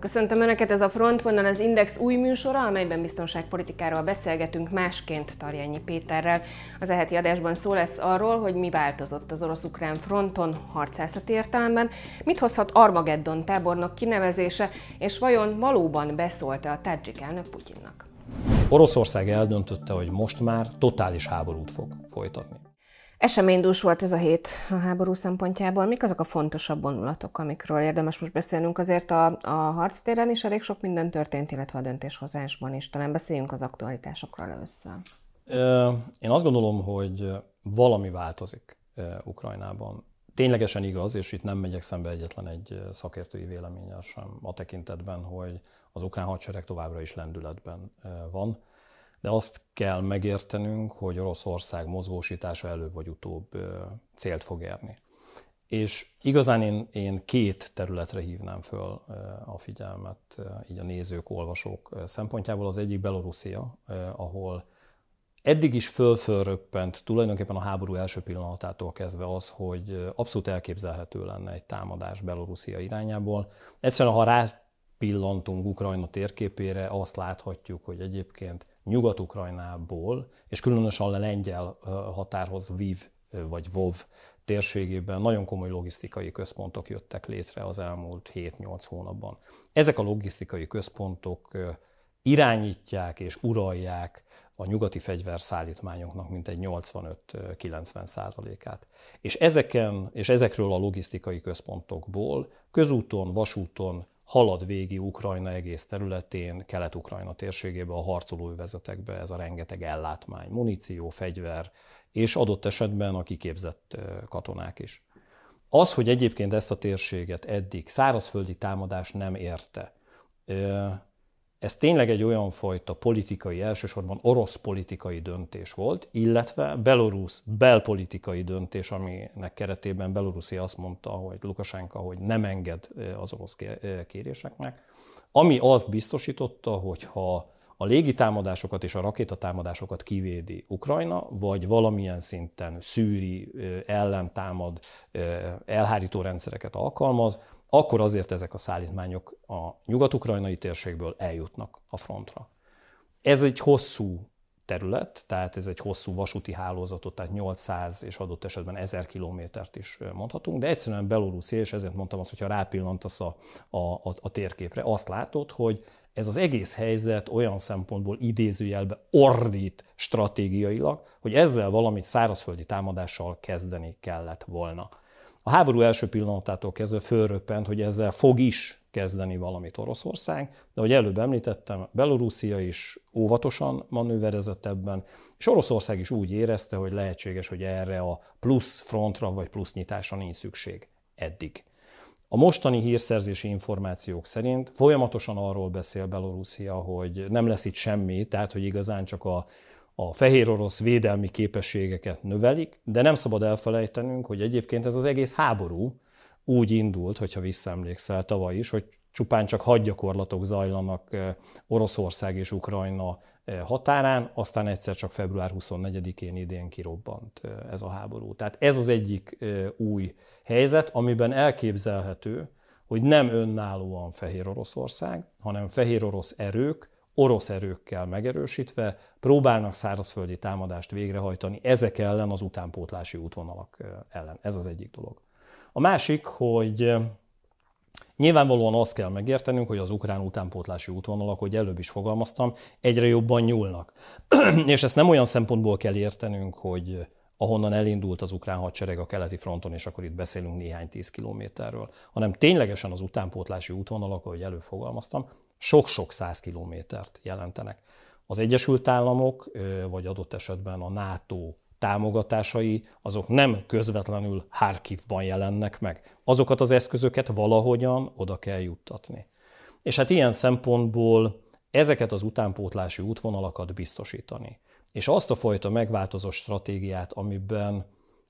Köszöntöm Önöket, ez a Frontvonal az Index új műsora, amelyben biztonságpolitikáról beszélgetünk másként Tarjányi Péterrel. Az eheti adásban szó lesz arról, hogy mi változott az orosz-ukrán fronton harcászati értelemben, mit hozhat Armageddon tábornok kinevezése, és vajon valóban beszólt-e a Tadzsik elnök Putyinnak. Oroszország eldöntötte, hogy most már totális háborút fog folytatni. Eseménydús volt ez a hét a háború szempontjából. Mik azok a fontosabb vonulatok, amikről érdemes most beszélnünk? Azért a, a harctéren is elég sok minden történt, illetve a döntéshozásban is. Talán beszéljünk az aktualitásokról először. Én azt gondolom, hogy valami változik Ukrajnában. Ténylegesen igaz, és itt nem megyek szembe egyetlen egy szakértői véleménnyel sem a tekintetben, hogy az ukrán hadsereg továbbra is lendületben van de azt kell megértenünk, hogy Oroszország mozgósítása előbb vagy utóbb célt fog érni. És igazán én, én két területre hívnám föl a figyelmet, így a nézők, olvasók szempontjából. Az egyik Belorusszia, ahol eddig is fölfölröppent tulajdonképpen a háború első pillanatától kezdve az, hogy abszolút elképzelhető lenne egy támadás Belorusszia irányából. Egyszerűen, ha rápillantunk Ukrajna térképére, azt láthatjuk, hogy egyébként Nyugat-Ukrajnából, és különösen a lengyel határhoz Viv vagy Vov térségében nagyon komoly logisztikai központok jöttek létre az elmúlt 7-8 hónapban. Ezek a logisztikai központok irányítják és uralják a nyugati fegyverszállítmányoknak mintegy 85-90 százalékát. És ezeken, és ezekről a logisztikai központokból közúton, vasúton, halad végig Ukrajna egész területén, Kelet-Ukrajna térségébe, a harcolóövezetekbe ez a rengeteg ellátmány, muníció, fegyver, és adott esetben a kiképzett katonák is. Az, hogy egyébként ezt a térséget eddig szárazföldi támadás nem érte, ez tényleg egy olyan fajta politikai, elsősorban orosz politikai döntés volt, illetve belorusz belpolitikai döntés, aminek keretében Belorusszia azt mondta, hogy Lukasenka, hogy nem enged az orosz kéréseknek, ami azt biztosította, hogy ha a légitámadásokat és a rakétatámadásokat kivédi Ukrajna, vagy valamilyen szinten szűri, ellentámad, elhárító rendszereket alkalmaz, akkor azért ezek a szállítmányok a nyugat-ukrajnai térségből eljutnak a frontra. Ez egy hosszú terület, tehát ez egy hosszú vasúti hálózatot, tehát 800 és adott esetben 1000 kilométert is mondhatunk, de egyszerűen Belorusszia, és ezért mondtam azt, hogyha rápillantasz a, a, a, a térképre, azt látod, hogy ez az egész helyzet olyan szempontból idézőjelbe ordít stratégiailag, hogy ezzel valamit szárazföldi támadással kezdeni kellett volna. A háború első pillanatától kezdve fölröppent, hogy ezzel fog is kezdeni valamit Oroszország, de ahogy előbb említettem, Belorusszia is óvatosan manőverezett ebben, és Oroszország is úgy érezte, hogy lehetséges, hogy erre a plusz frontra vagy plusz nyitásra nincs szükség eddig. A mostani hírszerzési információk szerint folyamatosan arról beszél Belorusszia, hogy nem lesz itt semmi, tehát hogy igazán csak a a fehér orosz védelmi képességeket növelik, de nem szabad elfelejtenünk, hogy egyébként ez az egész háború úgy indult, hogyha visszaemlékszel tavaly is, hogy csupán csak hadgyakorlatok zajlanak Oroszország és Ukrajna határán, aztán egyszer csak február 24-én idén kirobbant ez a háború. Tehát ez az egyik új helyzet, amiben elképzelhető, hogy nem önállóan Fehér Oroszország, hanem Fehér Orosz erők orosz erőkkel megerősítve próbálnak szárazföldi támadást végrehajtani ezek ellen az utánpótlási útvonalak ellen. Ez az egyik dolog. A másik, hogy Nyilvánvalóan azt kell megértenünk, hogy az ukrán utánpótlási útvonalak, hogy előbb is fogalmaztam, egyre jobban nyúlnak. és ezt nem olyan szempontból kell értenünk, hogy ahonnan elindult az ukrán hadsereg a keleti fronton, és akkor itt beszélünk néhány tíz kilométerről, hanem ténylegesen az utánpótlási útvonalak, ahogy előbb fogalmaztam, sok-sok száz kilométert jelentenek. Az Egyesült Államok, vagy adott esetben a NATO támogatásai, azok nem közvetlenül Harkivban jelennek meg. Azokat az eszközöket valahogyan oda kell juttatni. És hát ilyen szempontból ezeket az utánpótlási útvonalakat biztosítani. És azt a fajta megváltozott stratégiát, amiben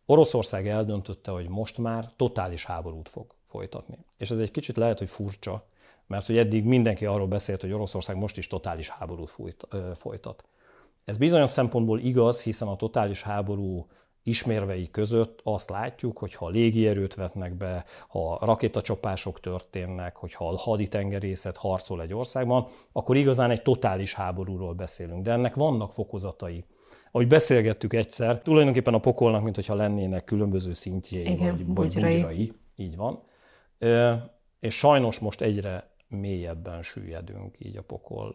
Oroszország eldöntötte, hogy most már totális háborút fog folytatni. És ez egy kicsit lehet, hogy furcsa, mert hogy eddig mindenki arról beszélt, hogy Oroszország most is totális háborút folytat. Ez bizonyos szempontból igaz, hiszen a totális háború ismérvei között azt látjuk, hogy ha légierőt vetnek be, ha rakétacsapások történnek, hogyha a haditengerészet harcol egy országban, akkor igazán egy totális háborúról beszélünk. De ennek vannak fokozatai. Ahogy beszélgettük egyszer, tulajdonképpen a pokolnak, mintha lennének különböző szintjei, Igen, vagy, vagy bugyrai. Így van. És sajnos most egyre mélyebben süllyedünk így a pokol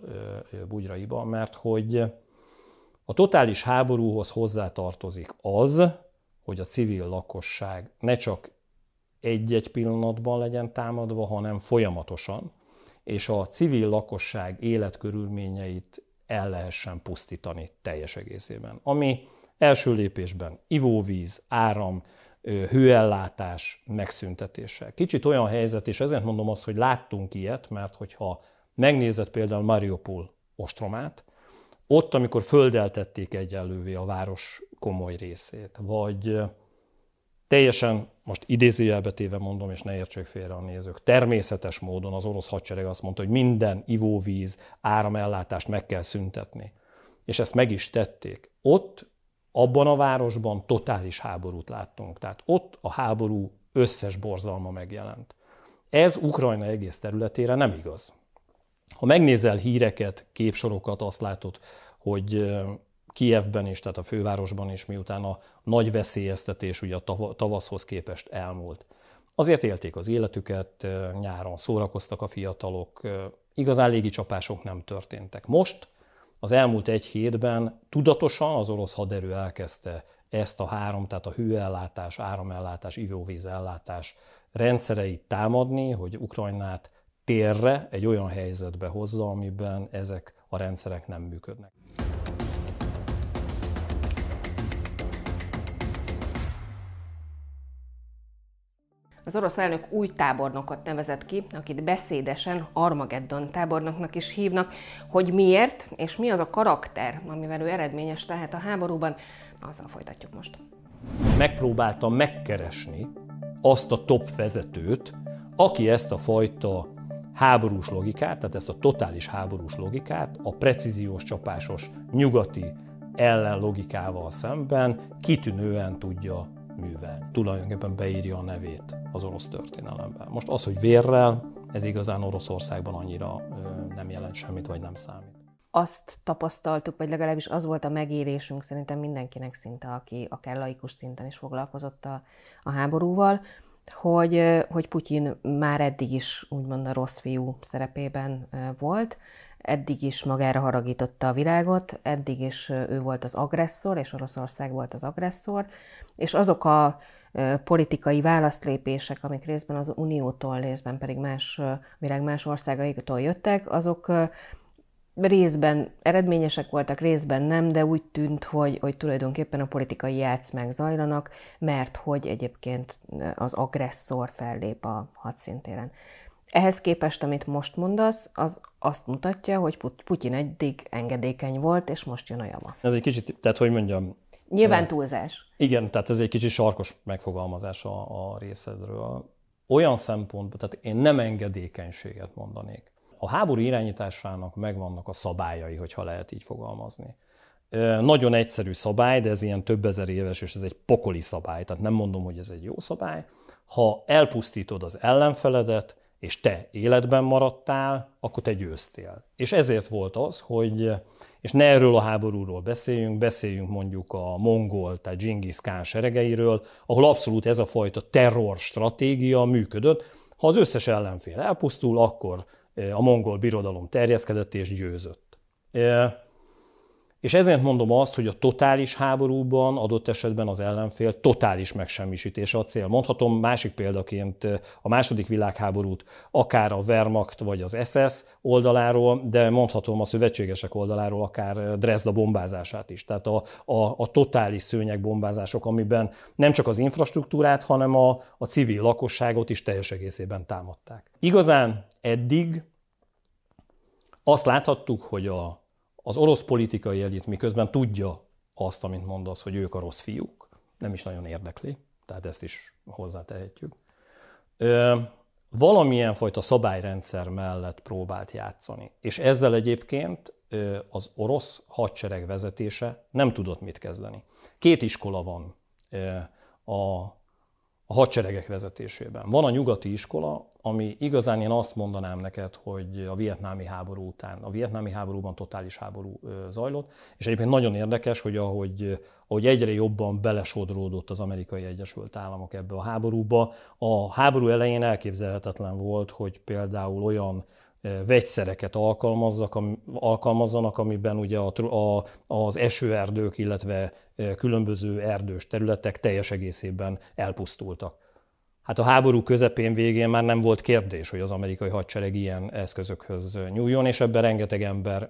bugyraiba, mert hogy a totális háborúhoz hozzátartozik az, hogy a civil lakosság ne csak egy-egy pillanatban legyen támadva, hanem folyamatosan, és a civil lakosság életkörülményeit el lehessen pusztítani teljes egészében. Ami első lépésben ivóvíz, áram, hőellátás megszüntetése. Kicsit olyan helyzet, és ezért mondom azt, hogy láttunk ilyet, mert hogyha megnézed például Mariupol ostromát, ott, amikor földeltették egyenlővé a város komoly részét, vagy teljesen, most idézőjelbe téve mondom, és ne értsék félre a nézők, természetes módon az orosz hadsereg azt mondta, hogy minden ivóvíz, áramellátást meg kell szüntetni. És ezt meg is tették. Ott, abban a városban totális háborút láttunk. Tehát ott a háború összes borzalma megjelent. Ez Ukrajna egész területére nem igaz. Ha megnézel híreket, képsorokat, azt látod, hogy Kievben is, tehát a fővárosban is, miután a nagy veszélyeztetés ugye a tavaszhoz képest elmúlt. Azért élték az életüket, nyáron szórakoztak a fiatalok, igazán légi csapások nem történtek. Most, az elmúlt egy hétben tudatosan az orosz haderő elkezdte ezt a három, tehát a hőellátás, áramellátás, ivóvízellátás rendszereit támadni, hogy Ukrajnát térre, egy olyan helyzetbe hozza, amiben ezek a rendszerek nem működnek. Az orosz elnök új tábornokot nevezett ki, akit beszédesen Armageddon tábornoknak is hívnak. Hogy miért, és mi az a karakter, amivel ő eredményes lehet a háborúban, azzal folytatjuk most. Megpróbáltam megkeresni azt a top vezetőt, aki ezt a fajta háborús logikát, tehát ezt a totális háborús logikát a precíziós csapásos nyugati ellen logikával szemben kitűnően tudja művelni. Tulajdonképpen beírja a nevét az orosz történelemben. Most az, hogy vérrel, ez igazán Oroszországban annyira nem jelent semmit, vagy nem számít. Azt tapasztaltuk, vagy legalábbis az volt a megélésünk szerintem mindenkinek szinte, aki akár laikus szinten is foglalkozott a, a háborúval, hogy, hogy Putyin már eddig is úgymond a rossz fiú szerepében volt, eddig is magára haragította a világot, eddig is ő volt az agresszor, és Oroszország volt az agresszor, és azok a politikai választlépések, amik részben az Uniótól, részben pedig más világ más országaitól jöttek, azok részben eredményesek voltak, részben nem, de úgy tűnt, hogy, hogy tulajdonképpen a politikai játszmák zajlanak, mert hogy egyébként az agresszor fellép a hadszintéren. Ehhez képest, amit most mondasz, az azt mutatja, hogy Putyin eddig engedékeny volt, és most jön a jama. Ez egy kicsit, tehát hogy mondjam... Nyilván túlzás. Igen, tehát ez egy kicsit sarkos megfogalmazás a, a részedről. Olyan szempontból, tehát én nem engedékenységet mondanék. A háború irányításának megvannak a szabályai, hogyha lehet így fogalmazni. Nagyon egyszerű szabály, de ez ilyen több ezer éves, és ez egy pokoli szabály, tehát nem mondom, hogy ez egy jó szabály. Ha elpusztítod az ellenfeledet, és te életben maradtál, akkor te győztél. És ezért volt az, hogy, és ne erről a háborúról beszéljünk, beszéljünk mondjuk a mongol, tehát Genghis Khan seregeiről, ahol abszolút ez a fajta terror stratégia működött. Ha az összes ellenfél elpusztul, akkor a mongol birodalom terjeszkedett és győzött. És ezért mondom azt, hogy a totális háborúban adott esetben az ellenfél totális megsemmisítése a cél. Mondhatom másik példaként a második világháborút akár a Wehrmacht vagy az SS oldaláról, de mondhatom a szövetségesek oldaláról akár Dresda bombázását is. Tehát a, a, a totális szőnyegbombázások, amiben nem csak az infrastruktúrát, hanem a, a civil lakosságot is teljes egészében támadták. Igazán eddig azt láthattuk, hogy a az orosz politikai elit miközben tudja azt, amit mondasz, hogy ők a rossz fiúk, nem is nagyon érdekli, tehát ezt is hozzátehetjük. Valamilyen fajta szabályrendszer mellett próbált játszani. És ezzel egyébként az orosz hadsereg vezetése nem tudott mit kezdeni. Két iskola van a, a hadseregek vezetésében. Van a nyugati iskola, ami igazán én azt mondanám neked, hogy a vietnámi háború után, a vietnámi háborúban totális háború zajlott, és egyébként nagyon érdekes, hogy ahogy, ahogy egyre jobban belesodródott az amerikai Egyesült Államok ebbe a háborúba, a háború elején elképzelhetetlen volt, hogy például olyan vegyszereket alkalmazzak, alkalmazzanak, amiben ugye a, a, az esőerdők, illetve különböző erdős területek teljes egészében elpusztultak. Hát a háború közepén végén már nem volt kérdés, hogy az amerikai hadsereg ilyen eszközökhöz nyúljon, és ebben rengeteg ember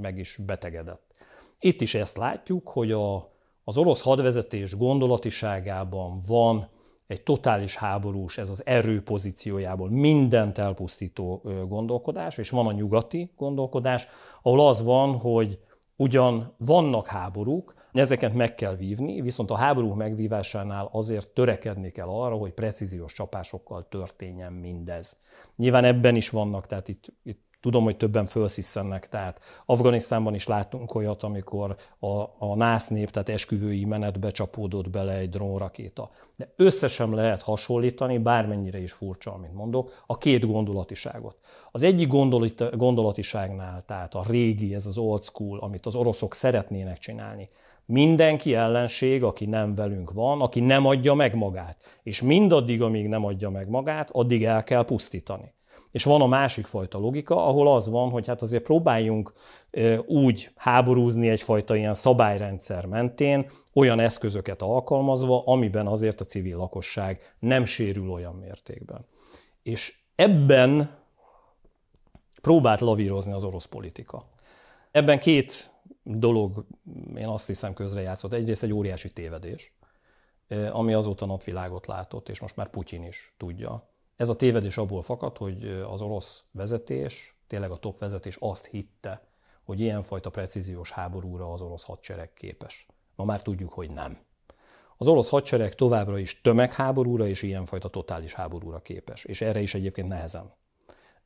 meg is betegedett. Itt is ezt látjuk, hogy a, az orosz hadvezetés gondolatiságában van egy totális háborús, ez az erő pozíciójából mindent elpusztító gondolkodás, és van a nyugati gondolkodás, ahol az van, hogy ugyan vannak háborúk, ezeket meg kell vívni, viszont a háború megvívásánál azért törekedni kell arra, hogy precíziós csapásokkal történjen mindez. Nyilván ebben is vannak, tehát itt, itt Tudom, hogy többen felszisszennek, tehát Afganisztánban is láttunk olyat, amikor a, a nász nép, tehát esküvői menetbe csapódott bele egy drónrakéta. De összesen lehet hasonlítani, bármennyire is furcsa, amit mondok, a két gondolatiságot. Az egyik gondolatiságnál, tehát a régi, ez az old school, amit az oroszok szeretnének csinálni, mindenki ellenség, aki nem velünk van, aki nem adja meg magát. És mindaddig, amíg nem adja meg magát, addig el kell pusztítani. És van a másik fajta logika, ahol az van, hogy hát azért próbáljunk úgy háborúzni egyfajta ilyen szabályrendszer mentén, olyan eszközöket alkalmazva, amiben azért a civil lakosság nem sérül olyan mértékben. És ebben próbált lavírozni az orosz politika. Ebben két dolog, én azt hiszem, közrejátszott. Egyrészt egy óriási tévedés, ami azóta napvilágot látott, és most már Putyin is tudja, ez a tévedés abból fakad, hogy az orosz vezetés, tényleg a top vezetés azt hitte, hogy ilyenfajta precíziós háborúra az orosz hadsereg képes. Ma már tudjuk, hogy nem. Az orosz hadsereg továbbra is tömegháborúra és ilyenfajta totális háborúra képes, és erre is egyébként nehezen.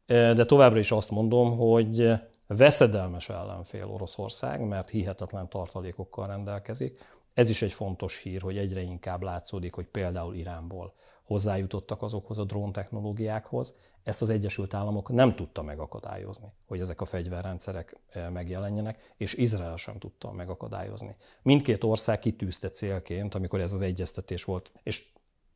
De továbbra is azt mondom, hogy veszedelmes ellenfél Oroszország, mert hihetetlen tartalékokkal rendelkezik. Ez is egy fontos hír, hogy egyre inkább látszódik, hogy például Iránból hozzájutottak azokhoz a drón technológiákhoz, ezt az Egyesült Államok nem tudta megakadályozni, hogy ezek a fegyverrendszerek eh, megjelenjenek, és Izrael sem tudta megakadályozni. Mindkét ország kitűzte célként, amikor ez az egyeztetés volt, és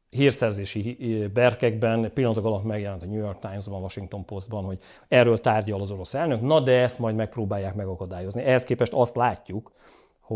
hírszerzési eh, berkekben pillanatok alatt megjelent a New York Times-ban, Washington Postban, hogy erről tárgyal az orosz elnök, na de ezt majd megpróbálják megakadályozni. Ehhez képest azt látjuk,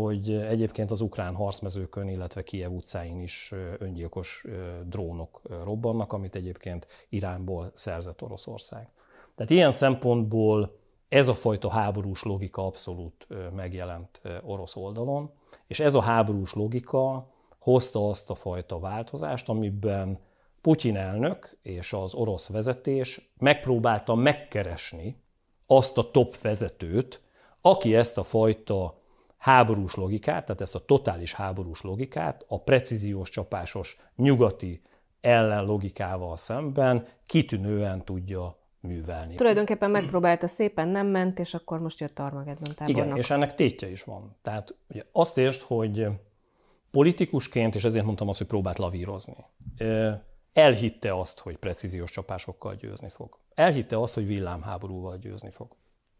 hogy egyébként az ukrán harcmezőkön, illetve Kiev utcáin is öngyilkos drónok robbannak, amit egyébként Iránból szerzett Oroszország. Tehát ilyen szempontból ez a fajta háborús logika abszolút megjelent orosz oldalon, és ez a háborús logika hozta azt a fajta változást, amiben Putyin elnök és az orosz vezetés megpróbálta megkeresni azt a top vezetőt, aki ezt a fajta háborús logikát, tehát ezt a totális háborús logikát a precíziós csapásos nyugati ellenlogikával szemben kitűnően tudja művelni. Tulajdonképpen megpróbálta szépen, nem ment, és akkor most jött Armageddon tábornok. Igen, és ennek tétje is van. Tehát ugye azt értsd, hogy politikusként, és ezért mondtam azt, hogy próbált lavírozni, elhitte azt, hogy precíziós csapásokkal győzni fog. Elhitte azt, hogy villámháborúval győzni fog.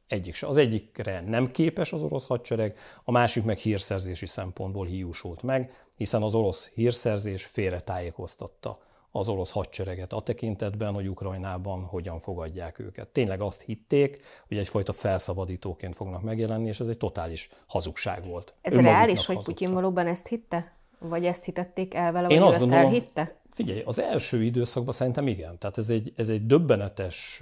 Egyik se. Az egyikre nem képes az orosz hadsereg, a másik meg hírszerzési szempontból hiúsult meg, hiszen az orosz hírszerzés félretájékoztatta az orosz hadsereget a tekintetben, hogy Ukrajnában hogyan fogadják őket. Tényleg azt hitték, hogy egyfajta felszabadítóként fognak megjelenni, és ez egy totális hazugság volt. Ez reális, hogy Putyin valóban ezt hitte? Vagy ezt hitették el vele, Én azt gondolom, elhitte? Figyelj, az első időszakban szerintem igen. Tehát ez egy, ez egy döbbenetes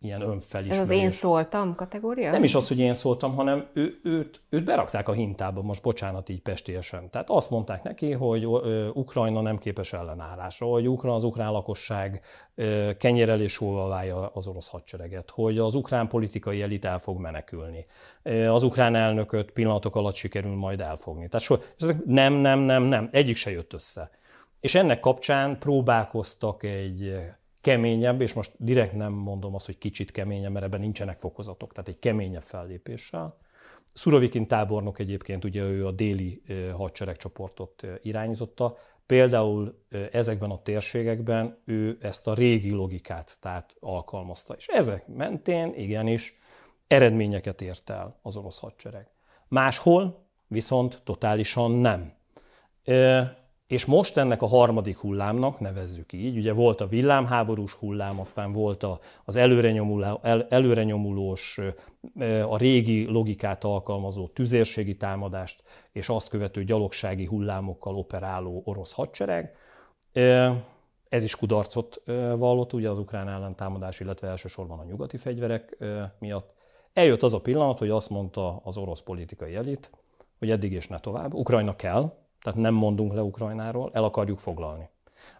ilyen önfelismerés. Ez az én szóltam kategória? Nem is az, hogy én szóltam, hanem ő, őt, őt berakták a hintába, most bocsánat így pestélyesen. Tehát azt mondták neki, hogy Ukrajna nem képes ellenállásra, hogy Ukra, az ukrán lakosság kenyerelés válja az orosz hadsereget, hogy az ukrán politikai elit el fog menekülni. Az ukrán elnököt pillanatok alatt sikerül majd elfogni. Tehát so, nem, nem, nem, nem, egyik se jött össze. És ennek kapcsán próbálkoztak egy keményebb, és most direkt nem mondom azt, hogy kicsit keményebb, mert ebben nincsenek fokozatok, tehát egy keményebb fellépéssel, Szurovikin tábornok egyébként ugye ő a déli hadseregcsoportot irányította, például ezekben a térségekben ő ezt a régi logikát tehát alkalmazta. És ezek mentén igenis eredményeket ért el az orosz hadsereg. Máshol viszont totálisan nem. És most ennek a harmadik hullámnak, nevezzük így, ugye volt a villámháborús hullám, aztán volt az előrenyomuló, el, előrenyomulós, a régi logikát alkalmazó tüzérségi támadást, és azt követő gyalogsági hullámokkal operáló orosz hadsereg. Ez is kudarcot vallott, ugye az ukrán ellentámadás, illetve elsősorban a nyugati fegyverek miatt. Eljött az a pillanat, hogy azt mondta az orosz politikai elit, hogy eddig és ne tovább, Ukrajna kell, tehát nem mondunk le Ukrajnáról, el akarjuk foglalni.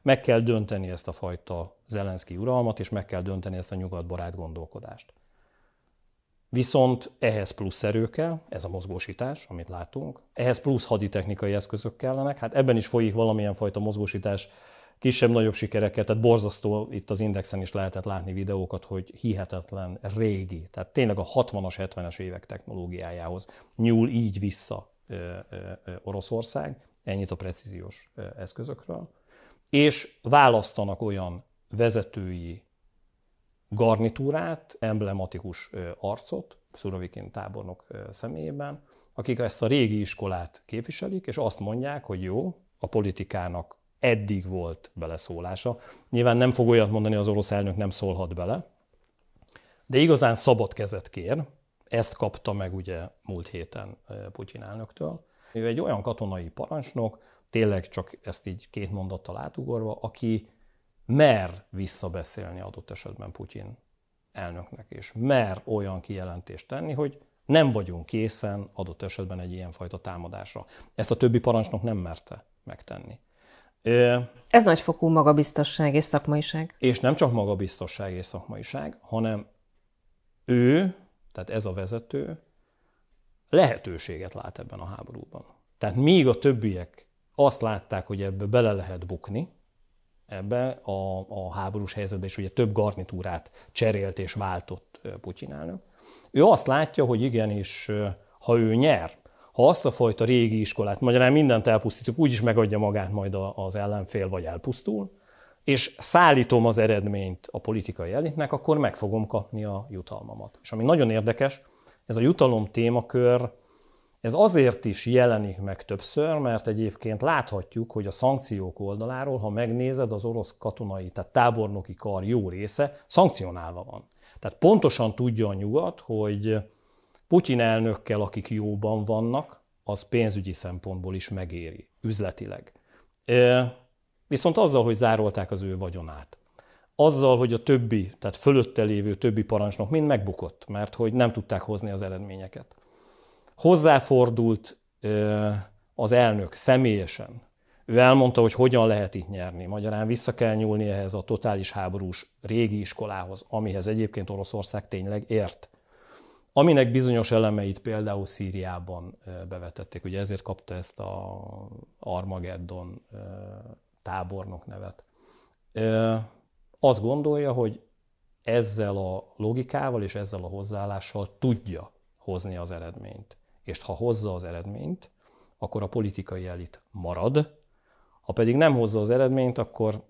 Meg kell dönteni ezt a fajta Zelenszky uralmat, és meg kell dönteni ezt a nyugatbarát gondolkodást. Viszont ehhez plusz erő kell, ez a mozgósítás, amit látunk, ehhez plusz haditechnikai eszközök kellenek, hát ebben is folyik valamilyen fajta mozgósítás, kisebb-nagyobb sikereket, tehát borzasztó, itt az Indexen is lehetett látni videókat, hogy hihetetlen régi, tehát tényleg a 60-as, 70-es évek technológiájához nyúl így vissza Oroszország, ennyit a precíziós eszközökről, és választanak olyan vezetői garnitúrát, emblematikus arcot, Szurovikin tábornok személyében, akik ezt a régi iskolát képviselik, és azt mondják, hogy jó, a politikának eddig volt beleszólása. Nyilván nem fog olyat mondani, az orosz elnök nem szólhat bele, de igazán szabad kezet kér, ezt kapta meg ugye múlt héten Putyin elnöktől. Ő egy olyan katonai parancsnok, tényleg csak ezt így két mondattal átugorva, aki mer visszabeszélni adott esetben Putyin elnöknek, és mer olyan kijelentést tenni, hogy nem vagyunk készen adott esetben egy ilyenfajta támadásra. Ezt a többi parancsnok nem merte megtenni. Ez nagyfokú magabiztosság és szakmaiság. És nem csak magabiztosság és szakmaiság, hanem ő, tehát ez a vezető, lehetőséget lát ebben a háborúban. Tehát míg a többiek azt látták, hogy ebbe bele lehet bukni, ebbe a, a háborús helyzetbe, és ugye több garnitúrát cserélt és váltott Putyin elnök. Ő azt látja, hogy igenis, ha ő nyer, ha azt a fajta régi iskolát, magyarán mindent elpusztítunk, úgyis megadja magát majd az ellenfél, vagy elpusztul, és szállítom az eredményt a politikai elitnek, akkor meg fogom kapni a jutalmamat. És ami nagyon érdekes, ez a jutalom témakör, ez azért is jelenik meg többször, mert egyébként láthatjuk, hogy a szankciók oldaláról, ha megnézed, az orosz katonai, tehát tábornoki kar jó része szankcionálva van. Tehát pontosan tudja a nyugat, hogy Putyin elnökkel, akik jóban vannak, az pénzügyi szempontból is megéri, üzletileg. Viszont azzal, hogy zárolták az ő vagyonát, azzal, hogy a többi, tehát fölötte lévő többi parancsnok mind megbukott, mert hogy nem tudták hozni az eredményeket. Hozzáfordult az elnök személyesen. Ő elmondta, hogy hogyan lehet itt nyerni. Magyarán vissza kell nyúlni ehhez a totális háborús régi iskolához, amihez egyébként Oroszország tényleg ért. Aminek bizonyos elemeit például Szíriában bevetették, ugye ezért kapta ezt a Armageddon tábornok nevet. Azt gondolja, hogy ezzel a logikával és ezzel a hozzáállással tudja hozni az eredményt. És ha hozza az eredményt, akkor a politikai elit marad, ha pedig nem hozza az eredményt, akkor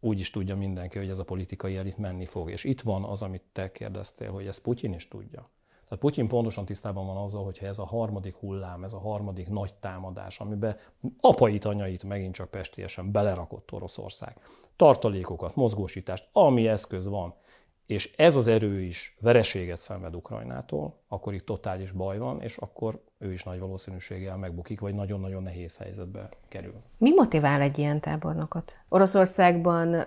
úgy is tudja mindenki, hogy ez a politikai elit menni fog. És itt van az, amit te kérdeztél, hogy ezt Putyin is tudja. Tehát Putyin pontosan tisztában van azzal, hogyha ez a harmadik hullám, ez a harmadik nagy támadás, amiben apait, anyait megint csak pestélyesen belerakott Oroszország, tartalékokat, mozgósítást, ami eszköz van, és ez az erő is vereséget szenved Ukrajnától, akkor itt totális baj van, és akkor ő is nagy valószínűséggel megbukik, vagy nagyon-nagyon nehéz helyzetbe kerül. Mi motivál egy ilyen tábornokot? Oroszországban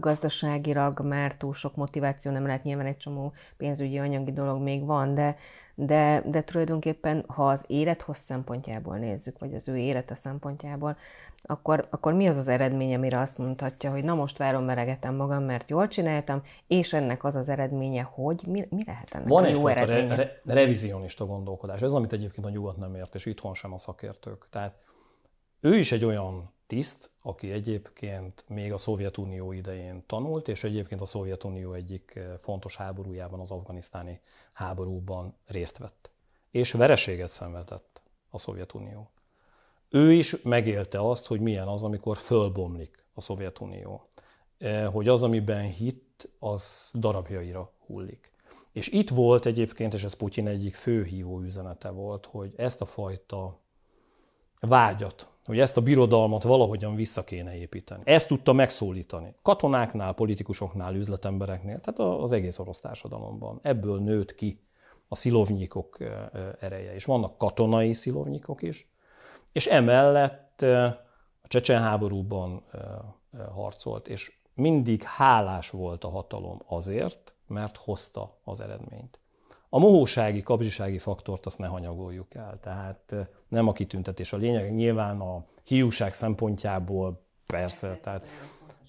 gazdaságilag már túl sok motiváció nem lehet, nyilván egy csomó pénzügyi, anyagi dolog még van, de de, de tulajdonképpen, ha az élethossz szempontjából nézzük, vagy az ő élete szempontjából, akkor, akkor mi az az eredmény, amire azt mondhatja, hogy na most várom, veregetem magam, mert jól csináltam, és ennek az az eredménye, hogy mi, mi lehet ennek Van a jó eredménye? Re, re, revizionista gondolkodás, ez amit egyébként a nyugat nem ért, és itthon sem a szakértők. Tehát ő is egy olyan tiszt, aki egyébként még a Szovjetunió idején tanult, és egyébként a Szovjetunió egyik fontos háborújában, az afganisztáni háborúban részt vett. és vereséget szenvedett a Szovjetunió. Ő is megélte azt, hogy milyen az, amikor fölbomlik a Szovjetunió. E, hogy az, amiben hitt, az darabjaira hullik. És itt volt egyébként, és ez Putyin egyik főhívó üzenete volt, hogy ezt a fajta vágyat, hogy ezt a birodalmat valahogyan vissza kéne építeni. Ezt tudta megszólítani. Katonáknál, politikusoknál, üzletembereknél, tehát az egész orosz társadalomban. Ebből nőtt ki a szilovnyikok ereje. És vannak katonai szilovnyikok is, és emellett a csecsen háborúban harcolt, és mindig hálás volt a hatalom azért, mert hozta az eredményt. A mohósági, kapzsisági faktort azt ne hanyagoljuk el, tehát nem a kitüntetés a lényeg, nyilván a hiúság szempontjából persze, tehát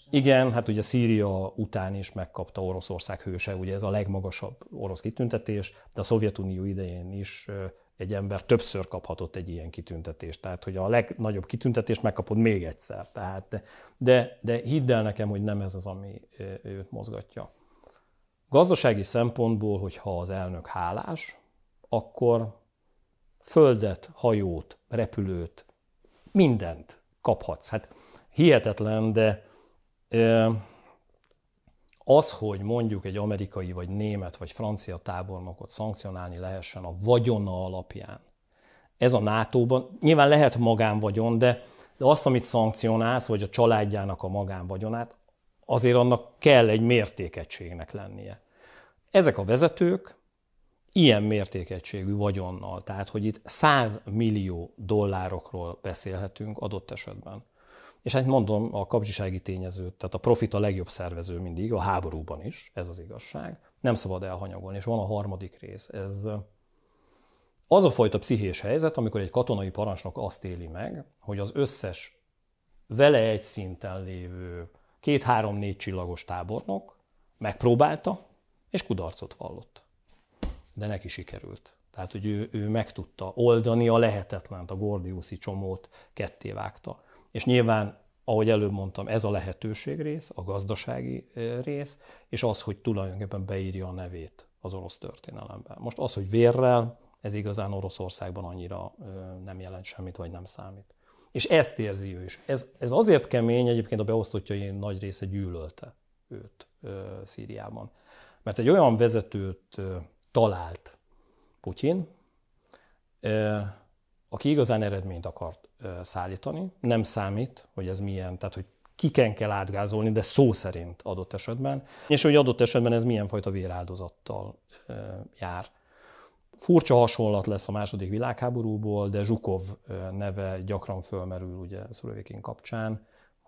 igen, hát ugye Szíria után is megkapta Oroszország hőse, ugye ez a legmagasabb orosz kitüntetés, de a Szovjetunió idején is egy ember többször kaphatott egy ilyen kitüntetést. Tehát, hogy a legnagyobb kitüntetést megkapod még egyszer. Tehát, de, de hidd el nekem, hogy nem ez az, ami őt mozgatja. Gazdasági szempontból, hogyha az elnök hálás, akkor földet, hajót, repülőt, mindent kaphatsz. Hát hihetetlen, de az, hogy mondjuk egy amerikai, vagy német, vagy francia tábornokot szankcionálni lehessen a vagyona alapján, ez a NATO-ban, nyilván lehet magánvagyon, de, de azt, amit szankcionálsz, vagy a családjának a magánvagyonát, azért annak kell egy mértékegységnek lennie. Ezek a vezetők ilyen mértékegységű vagyonnal, tehát hogy itt 100 millió dollárokról beszélhetünk adott esetben. És hát mondom, a kapcsisági tényező, tehát a profit a legjobb szervező mindig, a háborúban is, ez az igazság. Nem szabad elhanyagolni. És van a harmadik rész. Ez az a fajta pszichés helyzet, amikor egy katonai parancsnok azt éli meg, hogy az összes vele egy szinten lévő két-három-négy csillagos tábornok megpróbálta, és kudarcot vallott. De neki sikerült. Tehát, hogy ő, ő meg tudta oldani a lehetetlent, a Gordiuszi csomót ketté vágta. És nyilván, ahogy előbb mondtam, ez a lehetőség rész, a gazdasági rész, és az, hogy tulajdonképpen beírja a nevét az orosz történelemben. Most az, hogy vérrel, ez igazán Oroszországban annyira nem jelent semmit, vagy nem számít. És ezt érzi ő is. Ez, ez azért kemény, egyébként a beosztottjai nagy része gyűlölte őt Szíriában. Mert egy olyan vezetőt talált Putyin, aki igazán eredményt akart szállítani. Nem számít, hogy ez milyen, tehát hogy kiken kell átgázolni, de szó szerint adott esetben, és hogy adott esetben ez milyen fajta véráldozattal jár. Furcsa hasonlat lesz a második világháborúból, de Zsukov neve gyakran fölmerül ugye Szlovékin kapcsán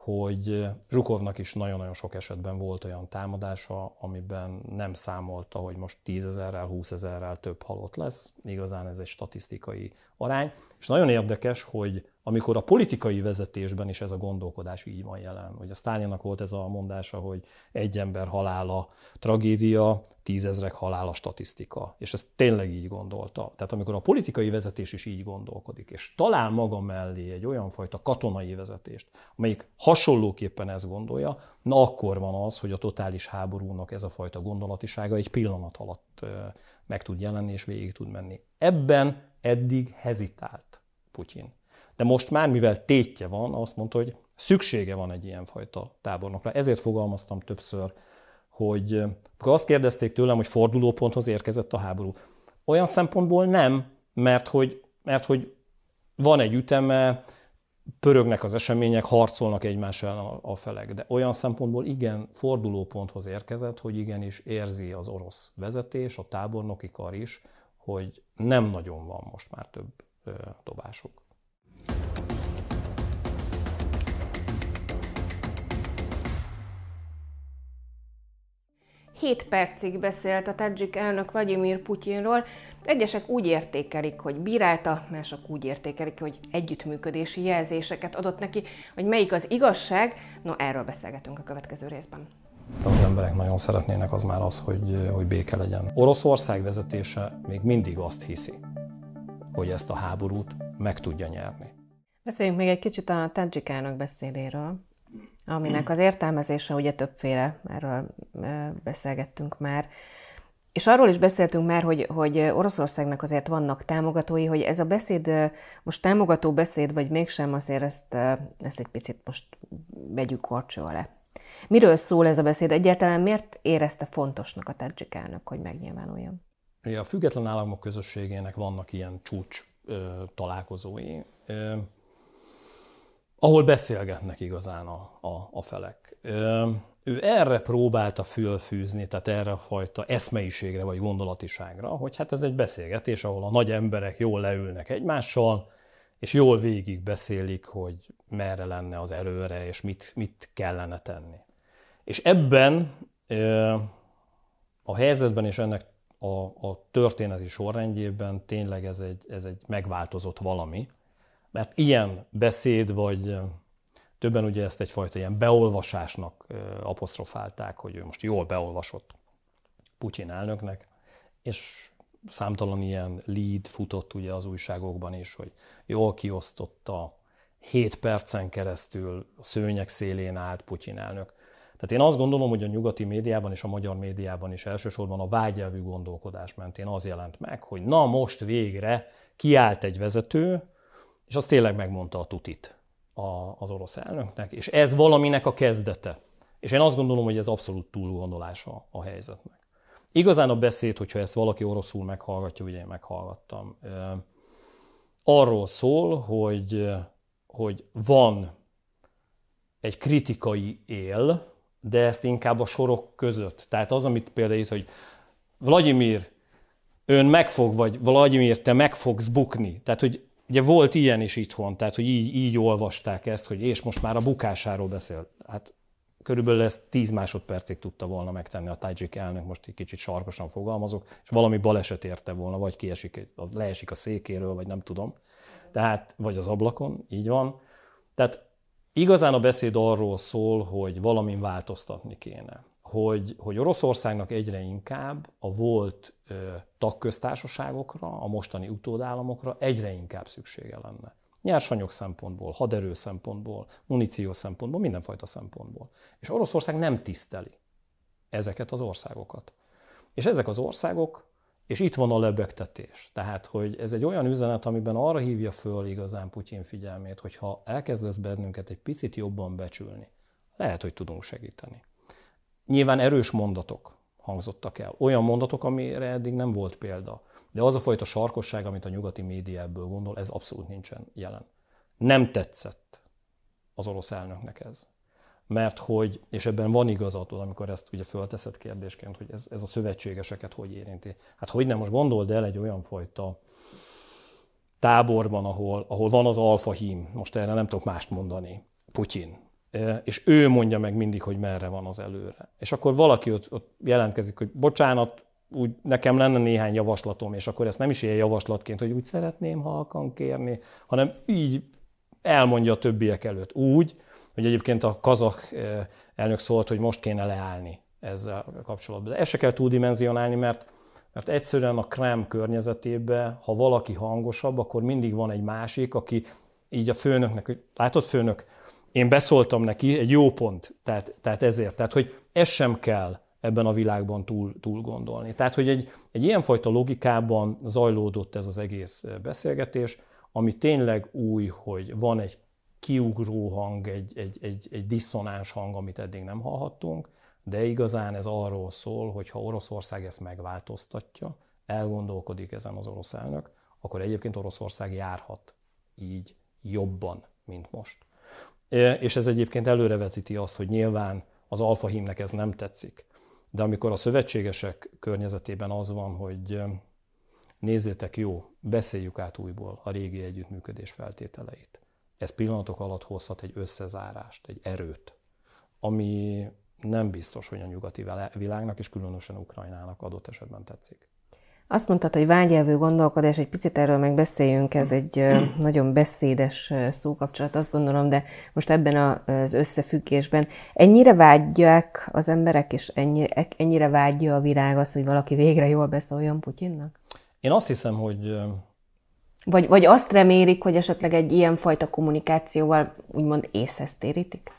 hogy Zsukovnak is nagyon-nagyon sok esetben volt olyan támadása, amiben nem számolta, hogy most tízezerrel, húszezerrel több halott lesz. Igazán ez egy statisztikai arány. És nagyon érdekes, hogy amikor a politikai vezetésben is ez a gondolkodás így van jelen. Hogy a Sztálinnak volt ez a mondása, hogy egy ember halála tragédia, tízezrek halála statisztika. És ezt tényleg így gondolta. Tehát amikor a politikai vezetés is így gondolkodik, és talál maga mellé egy olyan fajta katonai vezetést, amelyik hasonlóképpen ezt gondolja, na akkor van az, hogy a totális háborúnak ez a fajta gondolatisága egy pillanat alatt meg tud jelenni és végig tud menni. Ebben eddig hezitált Putyin. De most már, mivel tétje van, azt mondta, hogy szüksége van egy ilyen fajta tábornokra. Ezért fogalmaztam többször, hogy akkor azt kérdezték tőlem, hogy fordulóponthoz érkezett a háború. Olyan szempontból nem, mert hogy, mert hogy van egy üteme, pörögnek az események, harcolnak egymás ellen a felek. De olyan szempontból igen, fordulóponthoz érkezett, hogy igenis érzi az orosz vezetés, a tábornoki kar is, hogy nem nagyon van most már több ö, dobásuk. 7 percig beszélt a tadzsik elnök Vladimir Putyinról. Egyesek úgy értékelik, hogy bírálta, mások úgy értékelik, hogy együttműködési jelzéseket adott neki, hogy melyik az igazság. No, erről beszélgetünk a következő részben. Az emberek nagyon szeretnének az már az, hogy, hogy béke legyen. Oroszország vezetése még mindig azt hiszi, hogy ezt a háborút meg tudja nyerni. Beszéljünk még egy kicsit a tadzsik elnök beszéléről aminek az értelmezése ugye többféle, erről beszélgettünk már. És arról is beszéltünk már, hogy, hogy Oroszországnak azért vannak támogatói, hogy ez a beszéd most támogató beszéd, vagy mégsem, azért ezt, ezt egy picit most vegyük korcsó alá. Miről szól ez a beszéd? Egyáltalán miért érezte fontosnak a Tadzsikának, hogy megnyilvánuljon? A független államok közösségének vannak ilyen csúcs találkozói, ahol beszélgetnek igazán a, a, a felek. Ö, ő erre próbálta fölfűzni, tehát erre a fajta eszmeiségre vagy gondolatiságra, hogy hát ez egy beszélgetés, ahol a nagy emberek jól leülnek egymással, és jól végig beszélik, hogy merre lenne az erőre, és mit, mit kellene tenni. És ebben a helyzetben és ennek a, a történeti sorrendjében tényleg ez egy, ez egy megváltozott valami, mert ilyen beszéd, vagy többen ugye ezt egyfajta ilyen beolvasásnak apostrofálták, hogy ő most jól beolvasott Putyin elnöknek, és számtalan ilyen lead futott ugye az újságokban is, hogy jól kiosztotta, 7 percen keresztül a szőnyek szélén állt Putyin elnök. Tehát én azt gondolom, hogy a nyugati médiában és a magyar médiában is elsősorban a vágyelvű gondolkodás mentén az jelent meg, hogy na most végre kiállt egy vezető, és az tényleg megmondta a tutit az orosz elnöknek, és ez valaminek a kezdete. És én azt gondolom, hogy ez abszolút túlgondolása a helyzetnek. Igazán a beszéd, hogyha ezt valaki oroszul meghallgatja, ugye én meghallgattam, arról szól, hogy, hogy van egy kritikai él, de ezt inkább a sorok között. Tehát az, amit például itt, hogy Vladimir, ön megfog, vagy Vladimir, te meg fogsz bukni. Tehát, hogy ugye volt ilyen is itthon, tehát, hogy így, így olvasták ezt, hogy és most már a bukásáról beszél. Hát körülbelül ezt 10 másodpercig tudta volna megtenni a Tajik elnök, most egy kicsit sarkosan fogalmazok, és valami baleset érte volna, vagy kiesik, leesik a székéről, vagy nem tudom. Tehát, vagy az ablakon, így van. Tehát Igazán a beszéd arról szól, hogy valamin változtatni kéne. Hogy, hogy Oroszországnak egyre inkább a volt ö, tagköztársaságokra, a mostani utódállamokra egyre inkább szüksége lenne. Nyersanyag szempontból, haderő szempontból, muníció szempontból, mindenfajta szempontból. És Oroszország nem tiszteli ezeket az országokat. És ezek az országok és itt van a lebegtetés. Tehát, hogy ez egy olyan üzenet, amiben arra hívja föl igazán Putyin figyelmét, hogy ha elkezdesz bennünket egy picit jobban becsülni, lehet, hogy tudunk segíteni. Nyilván erős mondatok hangzottak el. Olyan mondatok, amire eddig nem volt példa. De az a fajta sarkosság, amit a nyugati média ebből gondol, ez abszolút nincsen jelen. Nem tetszett az orosz elnöknek ez mert hogy, és ebben van igazatod, amikor ezt ugye fölteszed kérdésként, hogy ez, ez a szövetségeseket hogy érinti. Hát hogy nem, most gondold el egy olyan fajta táborban, ahol, ahol van az alfa hím, most erre nem tudok mást mondani, Putyin, és ő mondja meg mindig, hogy merre van az előre. És akkor valaki ott, ott jelentkezik, hogy bocsánat, úgy nekem lenne néhány javaslatom, és akkor ezt nem is ilyen javaslatként, hogy úgy szeretném halkan kérni, hanem így elmondja a többiek előtt úgy, hogy egyébként a kazak elnök szólt, hogy most kéne leállni ezzel kapcsolatban. De ezt se kell túldimenzionálni, mert, mert egyszerűen a krem környezetében, ha valaki hangosabb, akkor mindig van egy másik, aki így a főnöknek, hogy látod főnök, én beszóltam neki, egy jó pont, tehát, tehát ezért. Tehát, hogy ez sem kell ebben a világban túl, túl gondolni. Tehát, hogy egy, egy ilyenfajta logikában zajlódott ez az egész beszélgetés, ami tényleg új, hogy van egy kiugró hang, egy, egy, egy, egy diszonáns hang, amit eddig nem hallhattunk, de igazán ez arról szól, hogy ha Oroszország ezt megváltoztatja, elgondolkodik ezen az orosz elnök, akkor egyébként Oroszország járhat így jobban, mint most. És ez egyébként előrevetíti azt, hogy nyilván az alfa hímnek ez nem tetszik. De amikor a szövetségesek környezetében az van, hogy nézzétek jó, beszéljük át újból a régi együttműködés feltételeit ez pillanatok alatt hozhat egy összezárást, egy erőt, ami nem biztos, hogy a nyugati világnak, és különösen Ukrajnának adott esetben tetszik. Azt mondtad, hogy vágyelvő gondolkodás, egy picit erről meg beszéljünk, ez egy nagyon beszédes szókapcsolat, azt gondolom, de most ebben az összefüggésben ennyire vágyják az emberek, és ennyire vágyja a világ az, hogy valaki végre jól beszóljon Putyinnak? Én azt hiszem, hogy vagy, vagy azt remélik, hogy esetleg egy ilyen fajta kommunikációval úgymond észhez térítik?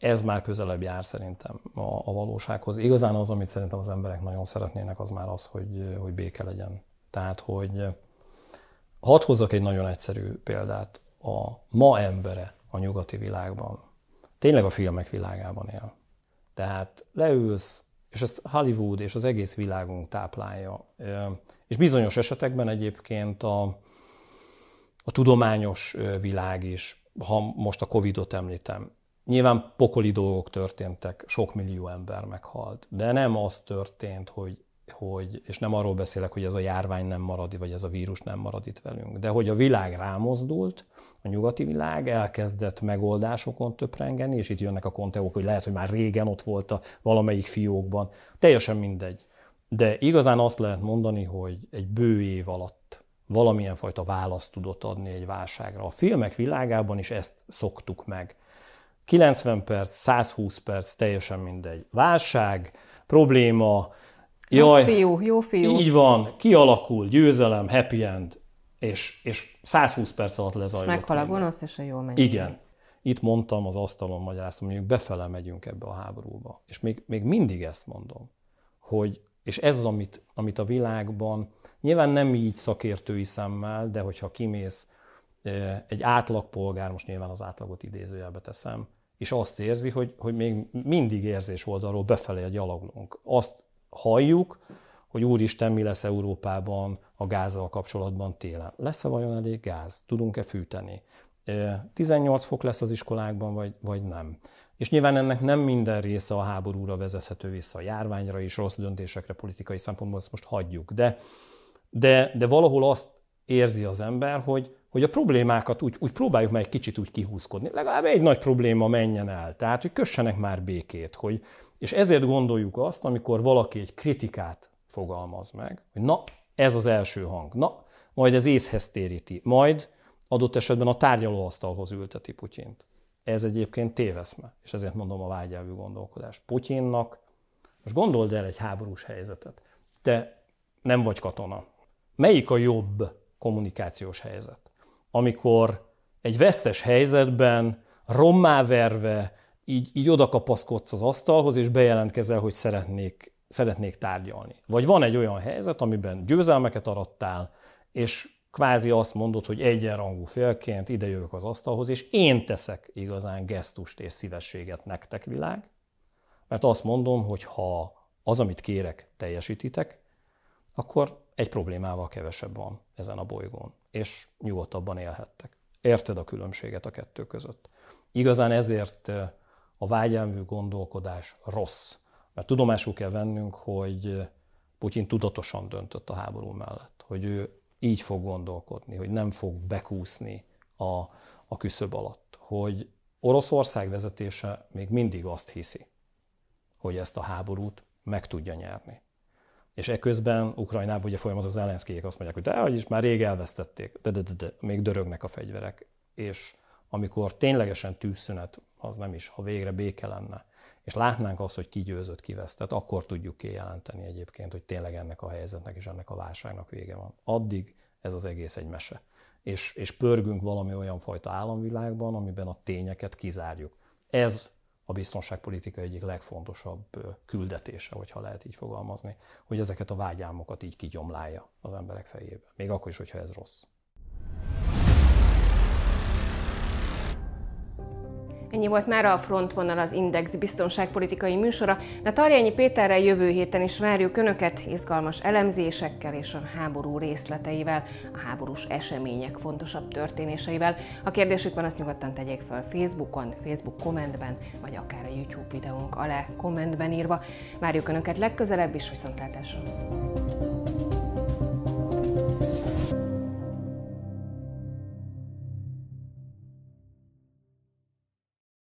Ez már közelebb jár szerintem a, a valósághoz. Igazán az, amit szerintem az emberek nagyon szeretnének, az már az, hogy, hogy béke legyen. Tehát, hogy hadd hozzak egy nagyon egyszerű példát. A ma embere a nyugati világban tényleg a filmek világában él. Tehát leülsz, és ezt Hollywood és az egész világunk táplálja. És bizonyos esetekben egyébként a, a tudományos világ is, ha most a Covid-ot említem, nyilván pokoli dolgok történtek, sok millió ember meghalt, de nem az történt, hogy hogy, és nem arról beszélek, hogy ez a járvány nem marad, vagy ez a vírus nem marad itt velünk, de hogy a világ rámozdult, a nyugati világ elkezdett megoldásokon töprengeni, és itt jönnek a konteók, hogy lehet, hogy már régen ott volt a valamelyik fiókban, teljesen mindegy. De igazán azt lehet mondani, hogy egy bő év alatt valamilyen fajta választ tudott adni egy válságra. A filmek világában is ezt szoktuk meg. 90 perc, 120 perc, teljesen mindegy. Válság, probléma, Jaj, fiú, jó fiú. Így van, kialakul, győzelem, happy end, és, és 120 perc alatt lezajlott. Meghal a gonosz, és a jó megy. Igen. Itt mondtam az asztalon, magyaráztam, hogy befele megyünk ebbe a háborúba. És még, még mindig ezt mondom, hogy, és ez az, amit, amit a világban, nyilván nem így szakértői szemmel, de hogyha kimész, egy átlagpolgár, most nyilván az átlagot idézőjelbe teszem, és azt érzi, hogy, hogy még mindig érzés oldalról befelé gyaloglunk. Azt halljuk, hogy úristen, mi lesz Európában a gázzal kapcsolatban télen. Lesz-e vajon elég gáz? Tudunk-e fűteni? 18 fok lesz az iskolákban, vagy, vagy nem? És nyilván ennek nem minden része a háborúra vezethető vissza, a járványra és rossz döntésekre politikai szempontból, ezt most hagyjuk. De, de, de valahol azt érzi az ember, hogy, hogy a problémákat úgy, úgy próbáljuk meg egy kicsit úgy kihúzkodni. Legalább egy nagy probléma menjen el. Tehát, hogy kössenek már békét, hogy, és ezért gondoljuk azt, amikor valaki egy kritikát fogalmaz meg, hogy na, ez az első hang, na, majd ez észhez téríti, majd adott esetben a tárgyalóasztalhoz ülteti Putyint. Ez egyébként téveszme, és ezért mondom a vágyelvű gondolkodás. Putyinnak, most gondold el egy háborús helyzetet, te nem vagy katona. Melyik a jobb kommunikációs helyzet? Amikor egy vesztes helyzetben rommá verve, így, így oda kapaszkodsz az asztalhoz, és bejelentkezel, hogy szeretnék, szeretnék tárgyalni. Vagy van egy olyan helyzet, amiben győzelmeket arattál, és kvázi azt mondod, hogy egyenrangú félként ide jövök az asztalhoz, és én teszek igazán gesztust és szívességet nektek világ, mert azt mondom, hogy ha az, amit kérek, teljesítitek, akkor egy problémával kevesebb van ezen a bolygón, és nyugodtabban élhettek. Érted a különbséget a kettő között. Igazán ezért a vágyelmű gondolkodás rossz. Mert tudomásul kell vennünk, hogy Putyin tudatosan döntött a háború mellett, hogy ő így fog gondolkodni, hogy nem fog bekúszni a, a küszöb alatt, hogy Oroszország vezetése még mindig azt hiszi, hogy ezt a háborút meg tudja nyerni. És eközben Ukrajnában ugye folyamatosan az ellenszkélyek azt mondják, hogy de, hogy is már rég elvesztették, de, de, de, de, még dörögnek a fegyverek. És amikor ténylegesen tűzszünet, az nem is, ha végre béke lenne, és látnánk azt, hogy ki győzött, ki vesztett, akkor tudjuk kijelenteni egyébként, hogy tényleg ennek a helyzetnek és ennek a válságnak vége van. Addig ez az egész egy mese. És, és pörgünk valami olyan fajta államvilágban, amiben a tényeket kizárjuk. Ez a biztonságpolitika egyik legfontosabb küldetése, hogyha lehet így fogalmazni, hogy ezeket a vágyálmokat így kigyomlálja az emberek fejébe. Még akkor is, hogyha ez rossz. Ennyi volt már a Frontvonal az Index biztonságpolitikai műsora, de Tarjányi Péterrel jövő héten is várjuk Önöket izgalmas elemzésekkel és a háború részleteivel, a háborús események fontosabb történéseivel. Ha kérdésük van, azt nyugodtan tegyék fel Facebookon, Facebook kommentben, vagy akár a YouTube videónk alá kommentben írva. Várjuk Önöket legközelebb is, viszontlátásra!